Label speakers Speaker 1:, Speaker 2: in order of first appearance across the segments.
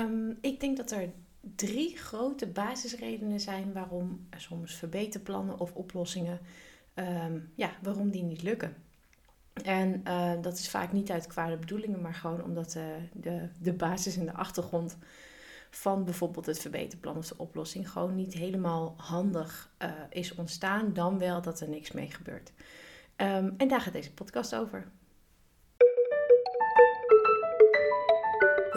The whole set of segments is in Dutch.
Speaker 1: Ehm, ik denk dat er drie grote basisredenen zijn waarom soms verbeterplannen of oplossingen, ehm, ja, waarom die niet lukken. En uh, dat is vaak niet uit kwade bedoelingen, maar gewoon omdat uh, de, de basis en de achtergrond van bijvoorbeeld het verbeterplan of de oplossing gewoon niet helemaal handig uh, is ontstaan, dan wel dat er niks mee gebeurt. Um, en daar gaat deze podcast over.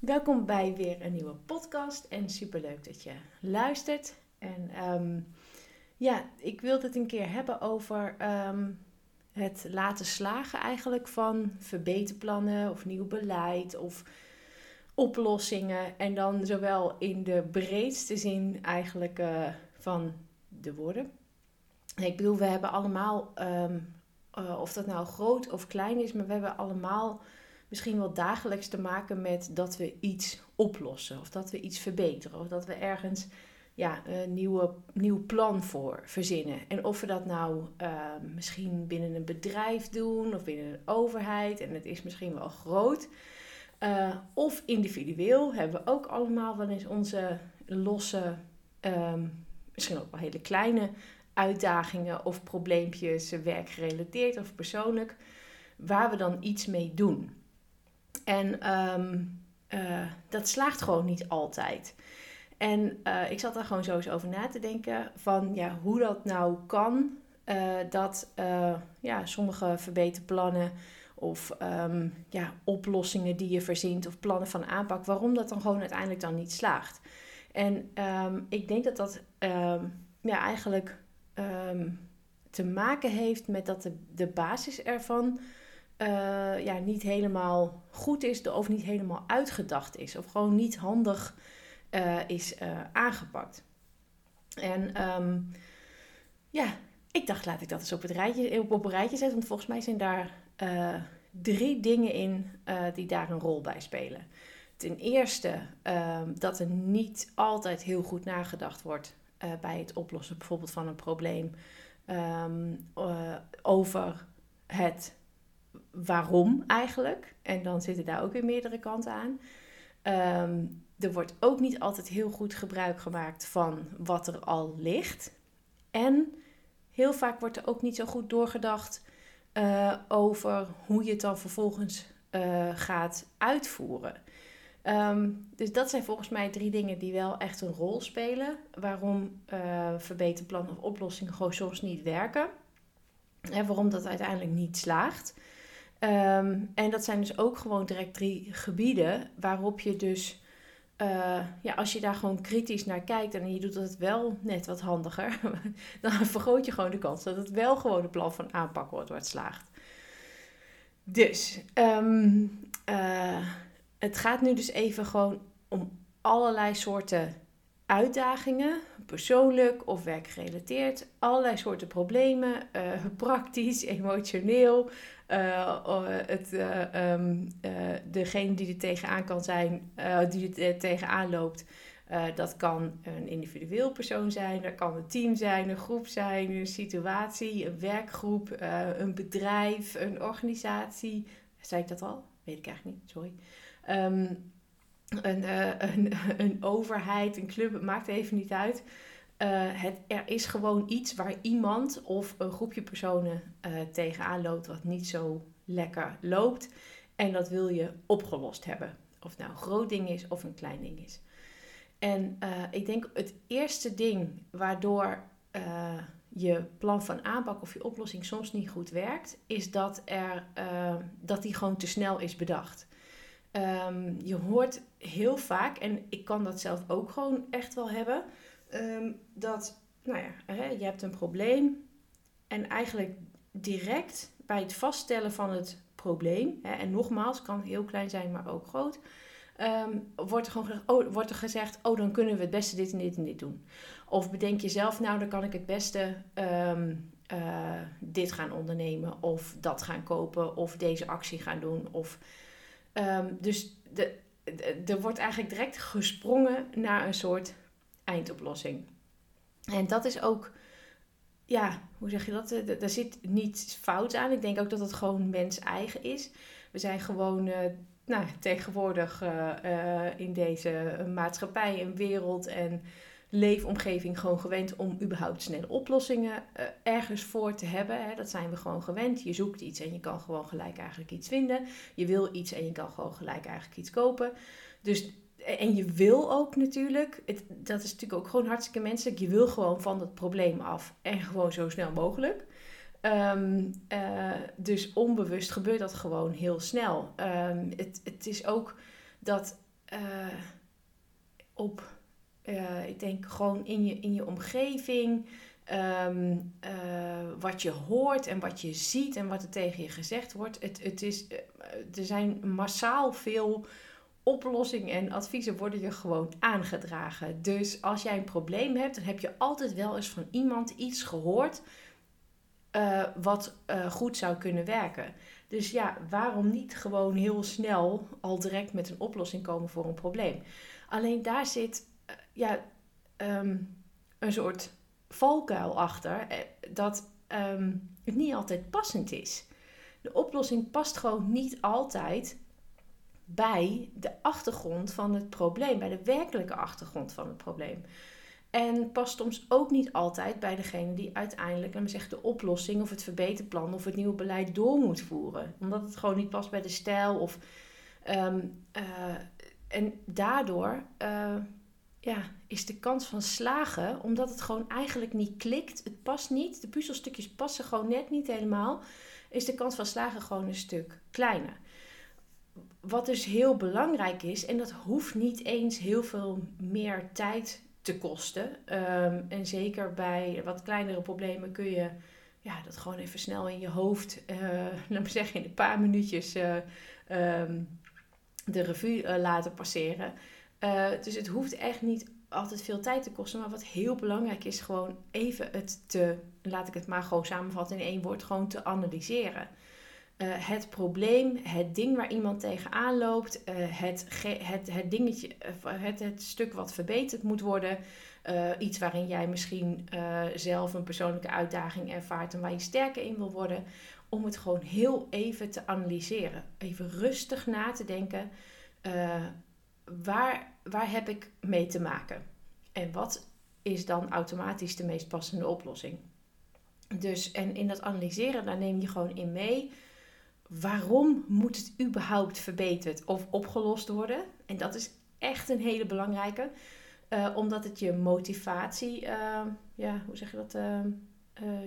Speaker 1: Welkom bij weer een nieuwe podcast en superleuk dat je luistert. En um, ja, ik wilde het een keer hebben over um, het laten slagen eigenlijk van verbeterplannen of nieuw beleid of oplossingen. En dan zowel in de breedste zin eigenlijk uh, van de woorden. Ik bedoel, we hebben allemaal, um, uh, of dat nou groot of klein is, maar we hebben allemaal misschien wel dagelijks te maken met dat we iets oplossen of dat we iets verbeteren of dat we ergens ja, een nieuwe, nieuw plan voor verzinnen. En of we dat nou uh, misschien binnen een bedrijf doen of binnen een overheid en het is misschien wel groot. Uh, of individueel hebben we ook allemaal wel eens onze losse, um, misschien ook wel hele kleine uitdagingen of probleempjes, werkgerelateerd of persoonlijk, waar we dan iets mee doen. En um, uh, dat slaagt gewoon niet altijd. En uh, ik zat daar gewoon zo eens over na te denken van ja, hoe dat nou kan uh, dat ja, sommige verbeterplannen of um, ja, oplossingen die je verzint of plannen van aanpak, waarom dat dan gewoon uiteindelijk dan niet slaagt. En um, ik denk dat dat ja, eigenlijk te maken heeft met dat de, de basis ervan uh, ja, niet helemaal goed is of niet helemaal uitgedacht is. Of gewoon niet handig uh, is uh, aangepakt. En um, ja, ik dacht laat ik dat eens op, het rijtje, op, op een rijtje zetten. Want volgens mij zijn daar drie dingen in die daar een rol bij spelen. Ten eerste um, dat er niet altijd heel goed nagedacht wordt bij het oplossen bijvoorbeeld van een probleem. Um, over het waarom eigenlijk. En dan zitten daar ook weer meerdere kanten aan. Um, er wordt ook niet altijd heel goed gebruik gemaakt van wat er al ligt. En heel vaak wordt er ook niet zo goed doorgedacht uh, over hoe je het dan vervolgens uh, gaat uitvoeren. Um, dus dat zijn volgens mij drie dingen die wel echt een rol spelen. Waarom uh, verbeterplannen of oplossingen gewoon soms niet werken. En waarom dat uiteindelijk niet slaagt. Um, en dat zijn dus ook gewoon direct drie gebieden waarop je dus, uh, ja, als je daar gewoon kritisch naar kijkt en je doet het wel net wat handiger, dan vergroot je gewoon de kans dat het wel gewoon een plan van aanpak wordt het slaagt. Dus, um, uh, het gaat nu dus even gewoon om allerlei soorten uitdagingen, persoonlijk of werkgerelateerd, allerlei soorten problemen, uh, praktisch, emotioneel. Uh, het, uh, um, degene die er tegenaan kan zijn, die er tegenaan loopt, dat kan een individueel persoon zijn, dat kan een team zijn, een groep zijn, een situatie, een werkgroep, een bedrijf, een organisatie. Zei ik dat al? Weet ik eigenlijk niet, sorry. Um, een, een, een overheid, een club, het maakt even niet uit. Uh, het, er is gewoon iets waar iemand of een groepje personen uh, tegenaan loopt wat niet zo lekker loopt. En dat wil je opgelost hebben. Of nou een groot ding is of een klein ding is. En ik denk het eerste ding waardoor je plan van aanpak of je oplossing soms niet goed werkt, is dat, er, dat die gewoon te snel is bedacht. Um, je hoort heel vaak, en ik kan dat zelf ook gewoon echt wel hebben, um, dat, nou ja, hè, je hebt een probleem en eigenlijk direct bij het vaststellen van het probleem, hè, en nogmaals, kan heel klein zijn, maar ook groot, ehm, wordt, er gewoon gezegd, oh, wordt er gezegd, oh, dan kunnen we het beste dit en dit en dit doen. Of bedenk je zelf, nou, dan kan ik het beste ehm, eh, dit gaan ondernemen, of dat gaan kopen, of deze actie gaan doen. Of, ehm, dus de, er wordt eigenlijk direct gesprongen naar een soort eindoplossing. En dat is ook, ja, hoe zeg je dat? Daar zit niets fout aan. Ik denk ook dat het gewoon mens eigen is. We zijn gewoon uh, nou, tegenwoordig uh, in deze maatschappij en wereld en leefomgeving gewoon gewend om überhaupt snelle oplossingen ergens voor te hebben. Hè. Dat zijn we gewoon gewend. Je zoekt iets en je kan gewoon gelijk eigenlijk iets vinden. Je wil iets en je kan gewoon gelijk eigenlijk iets kopen. Dus en je wil ook natuurlijk, het, dat is natuurlijk ook gewoon hartstikke menselijk, je wil gewoon van het probleem af en gewoon zo snel mogelijk. Ehm, eh, dus onbewust gebeurt dat gewoon heel snel. Um, het, het is ook dat uh, op, uh, ik denk gewoon in je, in je omgeving, um, wat je hoort en wat je ziet en wat er tegen je gezegd wordt. Het, het is, er zijn massaal veel oplossingen en adviezen worden je gewoon aangedragen. Dus als jij een probleem hebt, dan heb je altijd wel eens van iemand iets gehoord uh, wat uh, goed zou kunnen werken. Dus ja, waarom niet gewoon heel snel al direct met een oplossing komen voor een probleem? Alleen daar zit uh, ja, um, een soort valkuil achter dat um, het niet altijd passend is. De oplossing past gewoon niet altijd bij de achtergrond van het probleem, bij de werkelijke achtergrond van het probleem. En past soms ook niet altijd bij degene die uiteindelijk zeggen, de oplossing of het verbeterplan of het nieuwe beleid door moet voeren. Omdat het gewoon niet past bij de stijl. Of, um, uh, en daardoor uh, ja, is de kans van slagen, omdat het gewoon eigenlijk niet klikt, het past niet, de puzzelstukjes passen gewoon net niet helemaal, is de kans van slagen gewoon een stuk kleiner wat dus heel belangrijk is, en dat hoeft niet eens heel veel meer tijd te kosten. Um, en zeker bij wat kleinere problemen kun je ja, dat gewoon even snel in je hoofd, uh, laat zeggen, in een paar minuutjes uh, um, de revue uh, laten passeren. dus het hoeft echt niet altijd veel tijd te kosten. Maar wat heel belangrijk is, gewoon even het te, laat ik het maar gewoon samenvatten in één woord, gewoon te analyseren. Uh, het probleem, het ding waar iemand tegenaan loopt, uh, het, het, het dingetje, uh, het, het stuk wat verbeterd moet worden, iets waarin jij misschien zelf een persoonlijke uitdaging ervaart en waar je sterker in wil worden, om het gewoon heel even te analyseren. Even rustig na te denken, waar, waar heb ik mee te maken? En wat is dan automatisch de meest passende oplossing? Dus, en in dat analyseren, daar neem je gewoon in mee waarom moet het überhaupt verbeterd of opgelost worden? En dat is echt een hele belangrijke. Uh, omdat het je motivatie, uh, ja, hoe zeg je dat, uh,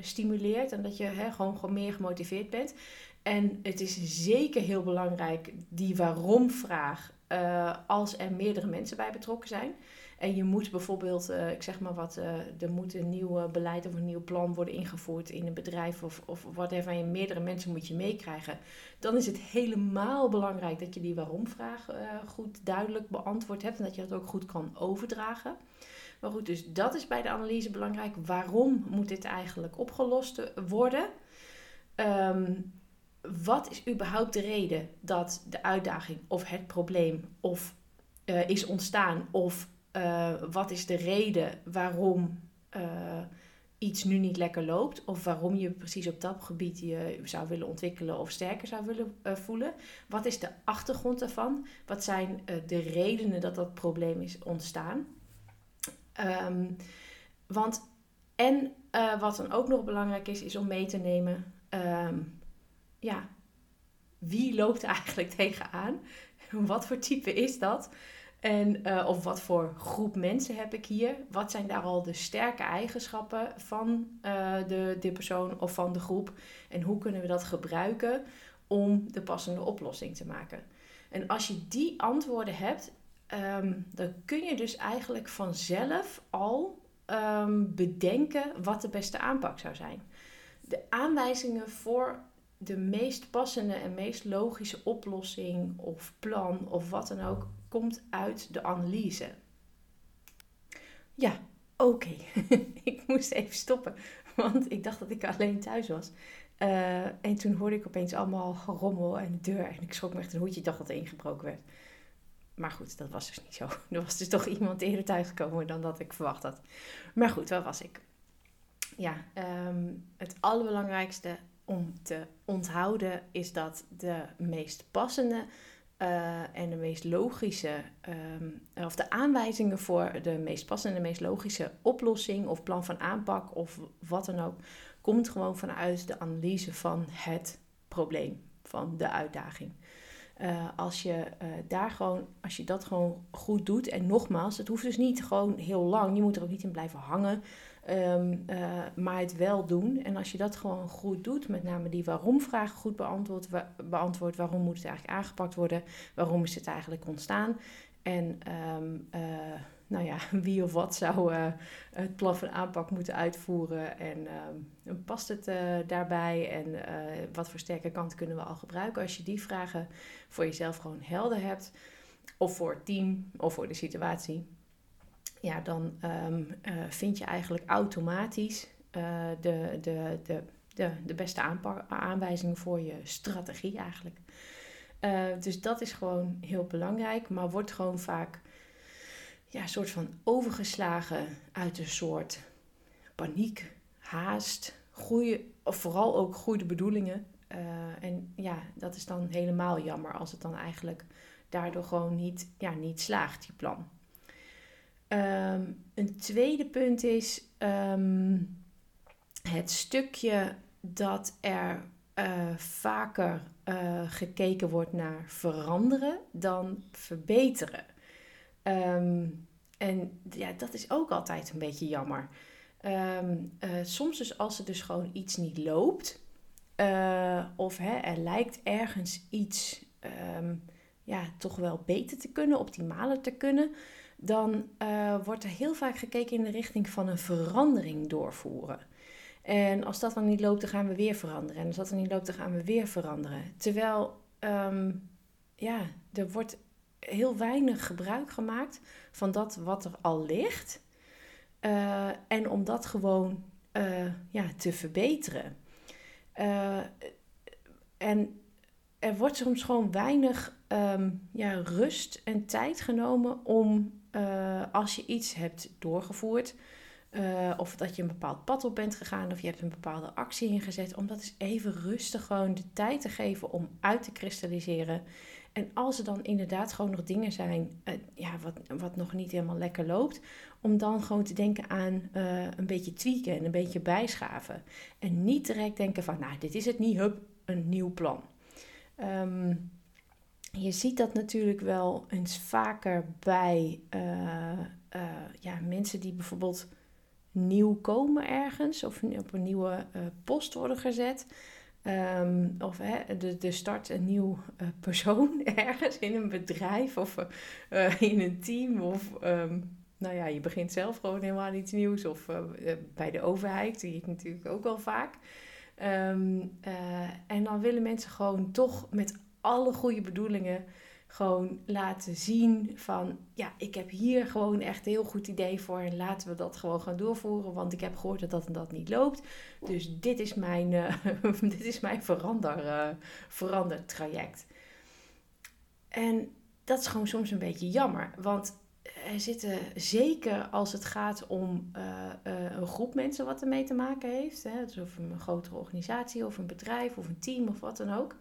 Speaker 1: stimuleert. En dat je hè, gewoon, gewoon meer gemotiveerd bent. En het is zeker heel belangrijk, die waarom-vraag, als er meerdere mensen bij betrokken zijn. En je moet bijvoorbeeld, uh, ik zeg maar wat, uh, er moet een nieuw beleid of een nieuw plan worden ingevoerd in een bedrijf of, of whatever. je meerdere mensen moet je meekrijgen. Dan is het helemaal belangrijk dat je die waarom-vraag goed duidelijk beantwoord hebt en dat je dat ook goed kan overdragen. Maar goed, dus dat is bij de analyse belangrijk. Waarom moet dit eigenlijk opgelost worden? Um, wat is überhaupt de reden dat de uitdaging of het probleem of is ontstaan of uh, wat is de reden waarom uh, iets nu niet lekker loopt. Of waarom je precies op dat gebied je zou willen ontwikkelen of sterker zou willen uh, voelen. Wat is de achtergrond daarvan? Wat zijn de redenen dat dat probleem is ontstaan? Um, want, en wat dan ook nog belangrijk is, is om mee te nemen. Um, ja, wie loopt er eigenlijk tegenaan? Wat voor type is dat? En, uh, of wat voor groep mensen heb ik hier? Wat zijn daar al de sterke eigenschappen van uh, de, de persoon of van de groep? En hoe kunnen we dat gebruiken om de passende oplossing te maken? En als je die antwoorden hebt, um, dan kun je dus eigenlijk vanzelf al um, bedenken wat de beste aanpak zou zijn. De aanwijzingen voor de meest passende en meest logische oplossing of plan of wat dan ook komt uit de analyse. Ja, oké. ik moest even stoppen, want ik dacht dat ik alleen thuis was. Uh, en toen hoorde ik opeens allemaal gerommel en de deur. En ik schrok me echt een hoedje. Dat er ingebroken werd. Maar goed, dat was dus niet zo. Er was dus toch iemand eerder thuisgekomen dan dat ik verwacht had. Maar goed, waar was ik? Ja, um, het allerbelangrijkste om te onthouden is dat de meest passende uh, en de meest logische, um, of de aanwijzingen voor de meest passende en de meest logische oplossing of plan van aanpak of wat dan ook, komt gewoon vanuit de analyse van het probleem, van de uitdaging. Uh, als je uh, daar gewoon, als je dat gewoon goed doet, en nogmaals, het hoeft dus niet gewoon heel lang, je moet er ook niet in blijven hangen, um, uh, maar het wel doen. En als je dat gewoon goed doet, met name die waarom-vragen goed beantwoord, beantwoord, waarom moet het eigenlijk aangepakt worden, waarom is het eigenlijk ontstaan, en um, nou ja, wie of wat zou uh, het plan van aanpak moeten uitvoeren? En uh, past het daarbij? En wat voor sterke kanten kunnen we al gebruiken. Als je die vragen voor jezelf gewoon helder hebt, of voor het team of voor de situatie, ja, dan um, vind je eigenlijk automatisch de, de, de, de, de beste aanpak, aanwijzingen voor je strategie eigenlijk. dus dat is gewoon heel belangrijk, maar wordt gewoon vaak ja, soort van overgeslagen uit een soort paniek, haast, goede, of vooral ook goede bedoelingen. Uh, en ja, dat is dan helemaal jammer als het dan eigenlijk daardoor gewoon niet, ja, niet slaagt, die plan. Um, een tweede punt is um, het stukje dat er uh, vaker uh, gekeken wordt naar veranderen dan verbeteren. Um, en ja, dat is ook altijd een beetje jammer. Uh, soms dus als er dus gewoon iets niet loopt, of hè, er lijkt ergens iets ja, toch wel beter te kunnen, optimaler te kunnen, dan uh, wordt er heel vaak gekeken in de richting van een verandering doorvoeren. En als dat dan niet loopt, dan gaan we weer veranderen. En als dat dan niet loopt, dan gaan we weer veranderen. Terwijl, um, ja, er wordt heel weinig gebruik gemaakt van dat wat er al ligt. Uh, en om dat gewoon uh, ja, te verbeteren. En er wordt soms gewoon weinig um, ja, rust en tijd genomen om als je iets hebt doorgevoerd. of dat je een bepaald pad op bent gegaan of je hebt een bepaalde actie ingezet. Om dat eens even rustig gewoon de tijd te geven om uit te kristalliseren. En als er dan inderdaad gewoon nog dingen zijn uh, ja, wat, wat nog niet helemaal lekker loopt, om dan gewoon te denken aan een beetje tweaken en een beetje bijschaven. En niet direct denken van, nou, dit is het niet, hup, een nieuw plan. Um, je ziet dat natuurlijk wel eens vaker bij uh, ja, mensen die bijvoorbeeld nieuw komen ergens of op een nieuwe post worden gezet. Um, of hè, de, de start een nieuw persoon ergens in een bedrijf of in een team. Of um, nou ja, je begint zelf gewoon helemaal iets nieuws. Of bij de overheid, die je natuurlijk ook wel vaak. Um, en dan willen mensen gewoon toch met alle goede bedoelingen gewoon laten zien van ja, ik heb hier gewoon echt een heel goed idee voor en laten we dat gewoon gaan doorvoeren, want ik heb gehoord dat dat en dat niet loopt. Dus dit is mijn, uh, dit is mijn verander, uh, verandertraject. En dat is gewoon soms een beetje jammer, want er zitten zeker als het gaat om uh, een groep mensen wat ermee te maken heeft, hè, dus of een grotere organisatie of een bedrijf of een team of wat dan ook.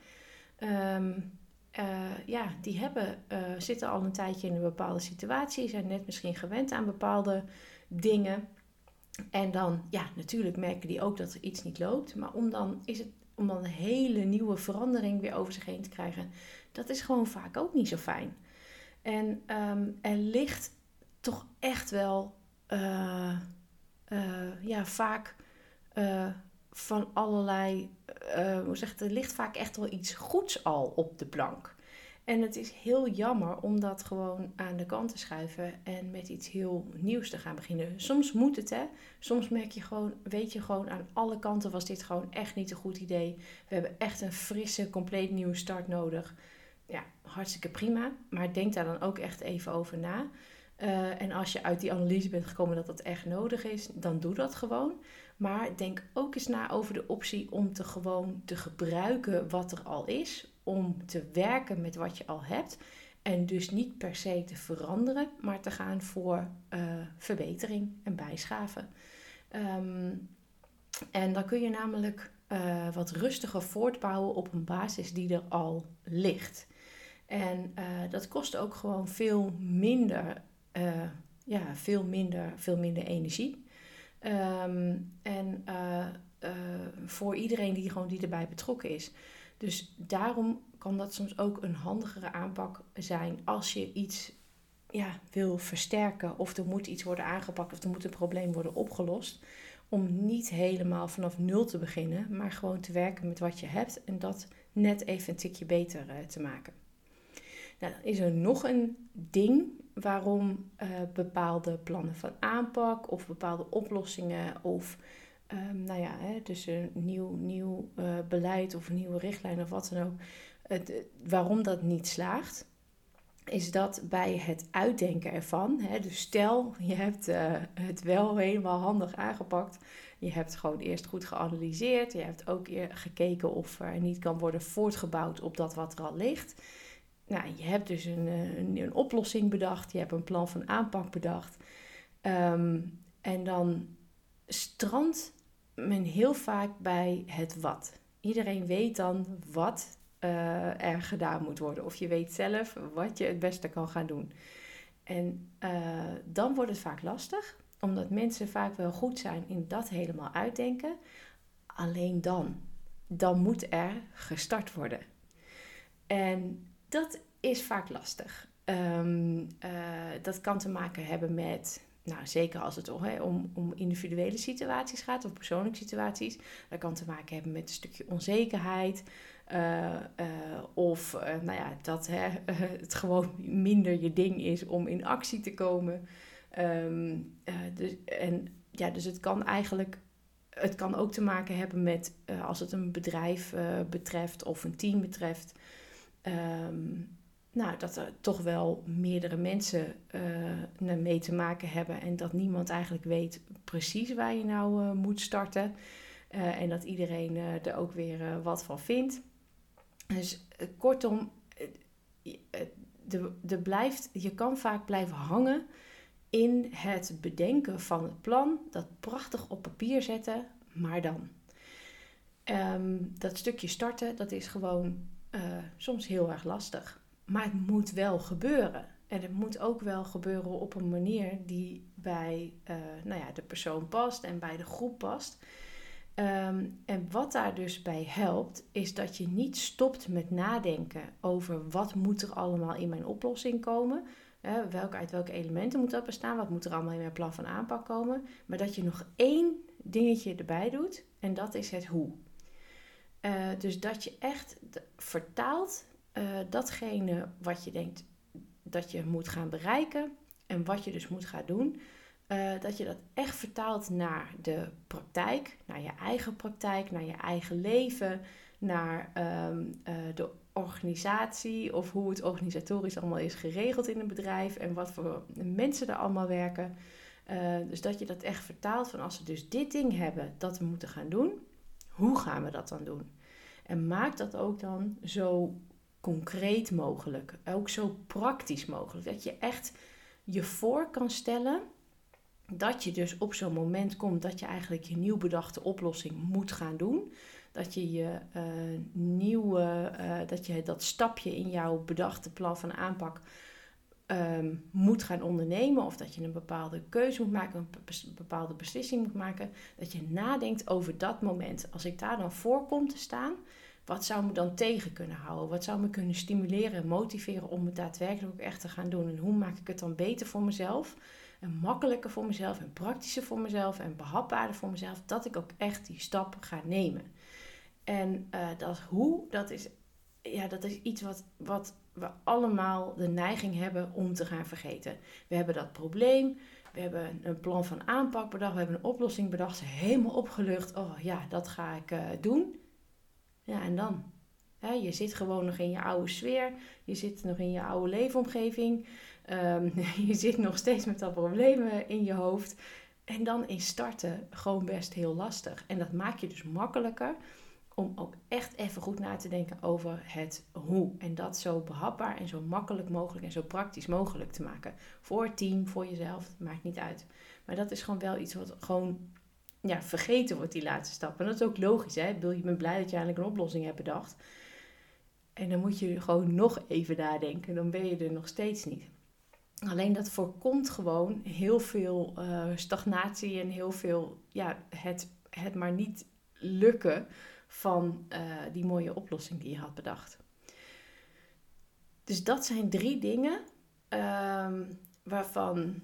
Speaker 1: Um, uh, ja, die hebben, zitten al een tijdje in een bepaalde situatie, zijn net misschien gewend aan bepaalde dingen. En dan, ja, natuurlijk merken die ook dat er iets niet loopt. Maar om dan, is het, om dan een hele nieuwe verandering weer over zich heen te krijgen, dat is gewoon vaak ook niet zo fijn. En um, er ligt toch echt wel, uh, ja, vaak van allerlei, hoe zeg het, er ligt vaak echt wel iets goeds al op de plank. En het is heel jammer om dat gewoon aan de kant te schuiven en met iets heel nieuws te gaan beginnen. Soms moet het, hè. Soms merk je gewoon, weet je gewoon aan alle kanten was dit gewoon echt niet een goed idee. We hebben echt een frisse, compleet nieuwe start nodig. Ja, hartstikke prima. Maar denk daar dan ook echt even over na. Eh, en als je uit die analyse bent gekomen dat dat echt nodig is, dan doe dat gewoon. Maar denk ook eens na over de optie om te gewoon te gebruiken wat er al is. Om te werken met wat je al hebt. En dus niet per se te veranderen, maar te gaan voor uh, verbetering en bijschaven. Ehm, en dan kun je namelijk uh, wat rustiger voortbouwen op een basis die er al ligt. En uh, dat kost ook gewoon veel minder, ja, veel minder, veel minder energie. Um, en voor iedereen die, gewoon, die erbij betrokken is. Dus daarom kan dat soms ook een handigere aanpak zijn als je iets ja, wil versterken of er moet iets worden aangepakt of er moet een probleem worden opgelost. Om niet helemaal vanaf nul te beginnen, maar gewoon te werken met wat je hebt en dat net even een tikje beter te maken. Nou, dan is er nog een ding waarom uh, bepaalde plannen van aanpak of bepaalde oplossingen of um, nou ja, hè, dus een nieuw, nieuw uh, beleid of nieuwe richtlijn of wat dan ook, het, waarom dat niet slaagt, is dat bij het uitdenken ervan, hè, dus stel je hebt uh, het wel helemaal handig aangepakt, je hebt gewoon eerst goed geanalyseerd, je hebt ook gekeken of er niet kan worden voortgebouwd op dat wat er al ligt. Nou, je hebt dus een, een, een oplossing bedacht, je hebt een plan van aanpak bedacht. Um, en dan strandt men heel vaak bij het wat. Iedereen weet dan wat uh, er gedaan moet worden. Of je weet zelf wat je het beste kan gaan doen. En uh, dan wordt het vaak lastig, omdat mensen vaak wel goed zijn in dat helemaal uitdenken. Alleen dan, dan moet er gestart worden. En dat is vaak lastig. Um, uh, dat kan te maken hebben met nou, zeker als het om, om individuele situaties gaat of persoonlijke situaties. Dat kan te maken hebben met een stukje onzekerheid. Uh, uh, of nou ja, dat het gewoon minder je ding is om in actie te komen. Um, dus, en ja, dus het kan eigenlijk. Het kan ook te maken hebben met als het een bedrijf betreft of een team betreft. Um, nou, dat er toch wel meerdere mensen uh, mee te maken hebben en dat niemand eigenlijk weet precies waar je nou uh, moet starten. Uh, en dat iedereen er ook weer wat van vindt. Dus kortom, de, de blijft, je kan vaak blijven hangen in het bedenken van het plan, dat prachtig op papier zetten, maar dan. Um, dat stukje starten, dat is gewoon soms heel erg lastig. Maar het moet wel gebeuren. En het moet ook wel gebeuren op een manier die bij uh, nou ja, de persoon past en bij de groep past. Um, en wat daar dus bij helpt, is dat je niet stopt met nadenken over wat moet er allemaal in mijn oplossing komen. Welke, uit welke elementen moet dat bestaan? Wat moet er allemaal in mijn plan van aanpak komen? Maar dat je nog één dingetje erbij doet en dat is het hoe. Uh, dus dat je echt vertaalt uh, datgene wat je denkt dat je moet gaan bereiken en wat je dus moet gaan doen, uh, dat je dat echt vertaalt naar de praktijk, naar je eigen praktijk, naar je eigen leven, naar uh, de organisatie of hoe het organisatorisch allemaal is geregeld in een bedrijf en wat voor mensen er allemaal werken. Dus dat je dat echt vertaalt van als we dus dit ding hebben dat we moeten gaan doen, hoe gaan we dat dan doen? En maak dat ook dan zo concreet mogelijk. Ook zo praktisch mogelijk. Dat je echt je voor kan stellen dat je dus op zo'n moment komt dat je eigenlijk je nieuw bedachte oplossing moet gaan doen. Dat je je uh, nieuwe, uh, dat je dat stapje in jouw bedachte plan van aanpak um, moet gaan ondernemen. Of dat je een bepaalde keuze moet maken, een bepaalde beslissing moet maken. Dat je nadenkt over dat moment. Als ik daar dan voor kom te staan, wat zou me dan tegen kunnen houden? Wat zou me kunnen stimuleren en motiveren om het daadwerkelijk ook echt te gaan doen? En hoe maak ik het dan beter voor mezelf? En makkelijker voor mezelf en praktischer voor mezelf en behapbaarder voor mezelf, dat ik ook echt die stap ga nemen. En uh, dat hoe, dat is, ja, dat is iets wat, wat we allemaal de neiging hebben om te gaan vergeten. We hebben dat probleem, we hebben een plan van aanpak bedacht, we hebben een oplossing bedacht, helemaal opgelucht. Oh ja, dat ga ik uh, doen. Ja, en dan? je zit gewoon nog in je oude sfeer, je zit nog in je oude leefomgeving, ehm, je zit nog steeds met dat problemen in je hoofd. En dan is starten gewoon best heel lastig. En dat maakt je dus makkelijker om ook echt even goed na te denken over het hoe. En dat zo behapbaar en zo makkelijk mogelijk en zo praktisch mogelijk te maken. Voor het team, voor jezelf, maakt niet uit. Maar dat is gewoon wel iets wat gewoon ja, vergeten wordt, die laatste stap. En dat is ook logisch. Hè? Ik, je bent blij dat je eigenlijk een oplossing hebt bedacht. En dan moet je gewoon nog even nadenken. Dan ben je er nog steeds niet. Alleen dat voorkomt gewoon heel veel uh, stagnatie en heel veel ja, het, het maar niet lukken van uh, die mooie oplossing die je had bedacht. Dus dat zijn drie dingen um, waarvan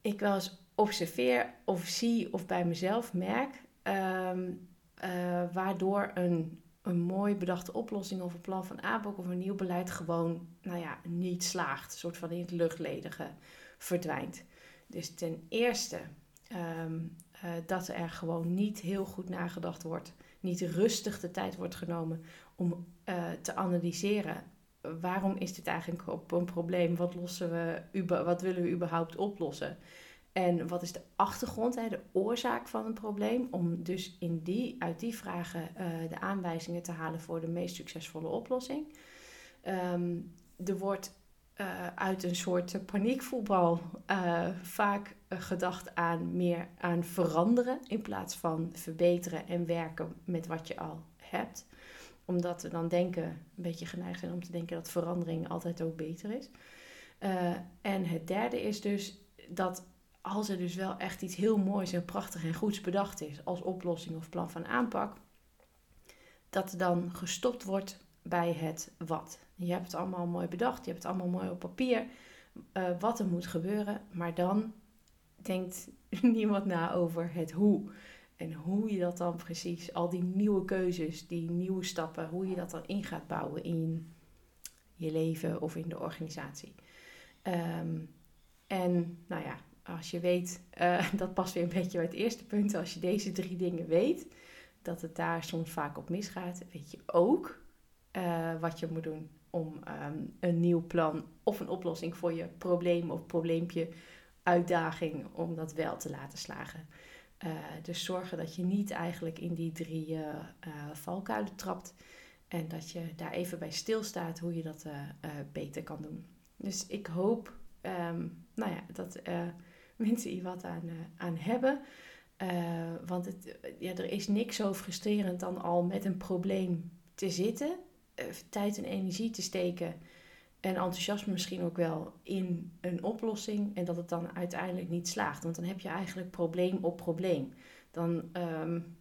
Speaker 1: ik wel eens observeer of zie of bij mezelf merk, um, uh, waardoor een, een mooi bedachte oplossing of een plan van aanpak of een nieuw beleid gewoon nou ja, niet slaagt. Een soort van in het luchtledige verdwijnt. Dus ten eerste um, uh, dat er gewoon niet heel goed nagedacht wordt, niet rustig de tijd wordt genomen om uh, te analyseren. Waarom is dit eigenlijk op een probleem? Wat, lossen we, wat willen we überhaupt oplossen? En wat is de achtergrond, de oorzaak van een probleem? Om dus in die, uit die vragen uh, de aanwijzingen te halen voor de meest succesvolle oplossing. Um, er wordt uh, uit een soort paniekvoetbal uh, vaak gedacht aan meer aan veranderen in plaats van verbeteren en werken met wat je al hebt. Omdat we dan denken, een beetje geneigd zijn om te denken dat verandering altijd ook beter is. en het derde is dus dat als er dus wel echt iets heel moois en prachtig en goeds bedacht is als oplossing of plan van aanpak, dat er dan gestopt wordt bij het wat. Je hebt het allemaal mooi bedacht, je hebt het allemaal mooi op papier, uh, wat er moet gebeuren, maar dan denkt niemand na over het hoe. En hoe je dat dan precies, al die nieuwe keuzes, die nieuwe stappen, hoe je dat dan in gaat bouwen in je leven of in de organisatie. Um, en nou ja, als je weet, uh, dat past weer een beetje bij het eerste punt, als je deze drie dingen weet, dat het daar soms vaak op misgaat, weet je ook uh, wat je moet doen om um, een nieuw plan of een oplossing voor je probleem of probleempje, uitdaging, om dat wel te laten slagen. Uh, dus zorgen dat je niet eigenlijk in die drie valkuilen trapt en dat je daar even bij stilstaat hoe je dat beter kan doen. Dus ik hoop um, nou ja, dat mensen hier wat aan, aan hebben. Want het, ja, er is niks zo frustrerend dan al met een probleem te zitten, tijd en energie te steken en enthousiasme misschien ook wel in een oplossing en dat het dan uiteindelijk niet slaagt. Want dan heb je eigenlijk probleem op probleem. Dan um,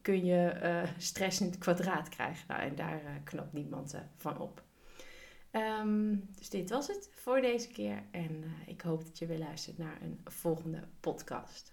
Speaker 1: kun je uh, stress in het kwadraat krijgen. Nou, en daar knapt niemand van op. Um, dus dit was het voor deze keer. En ik hoop dat je weer luistert naar een volgende podcast.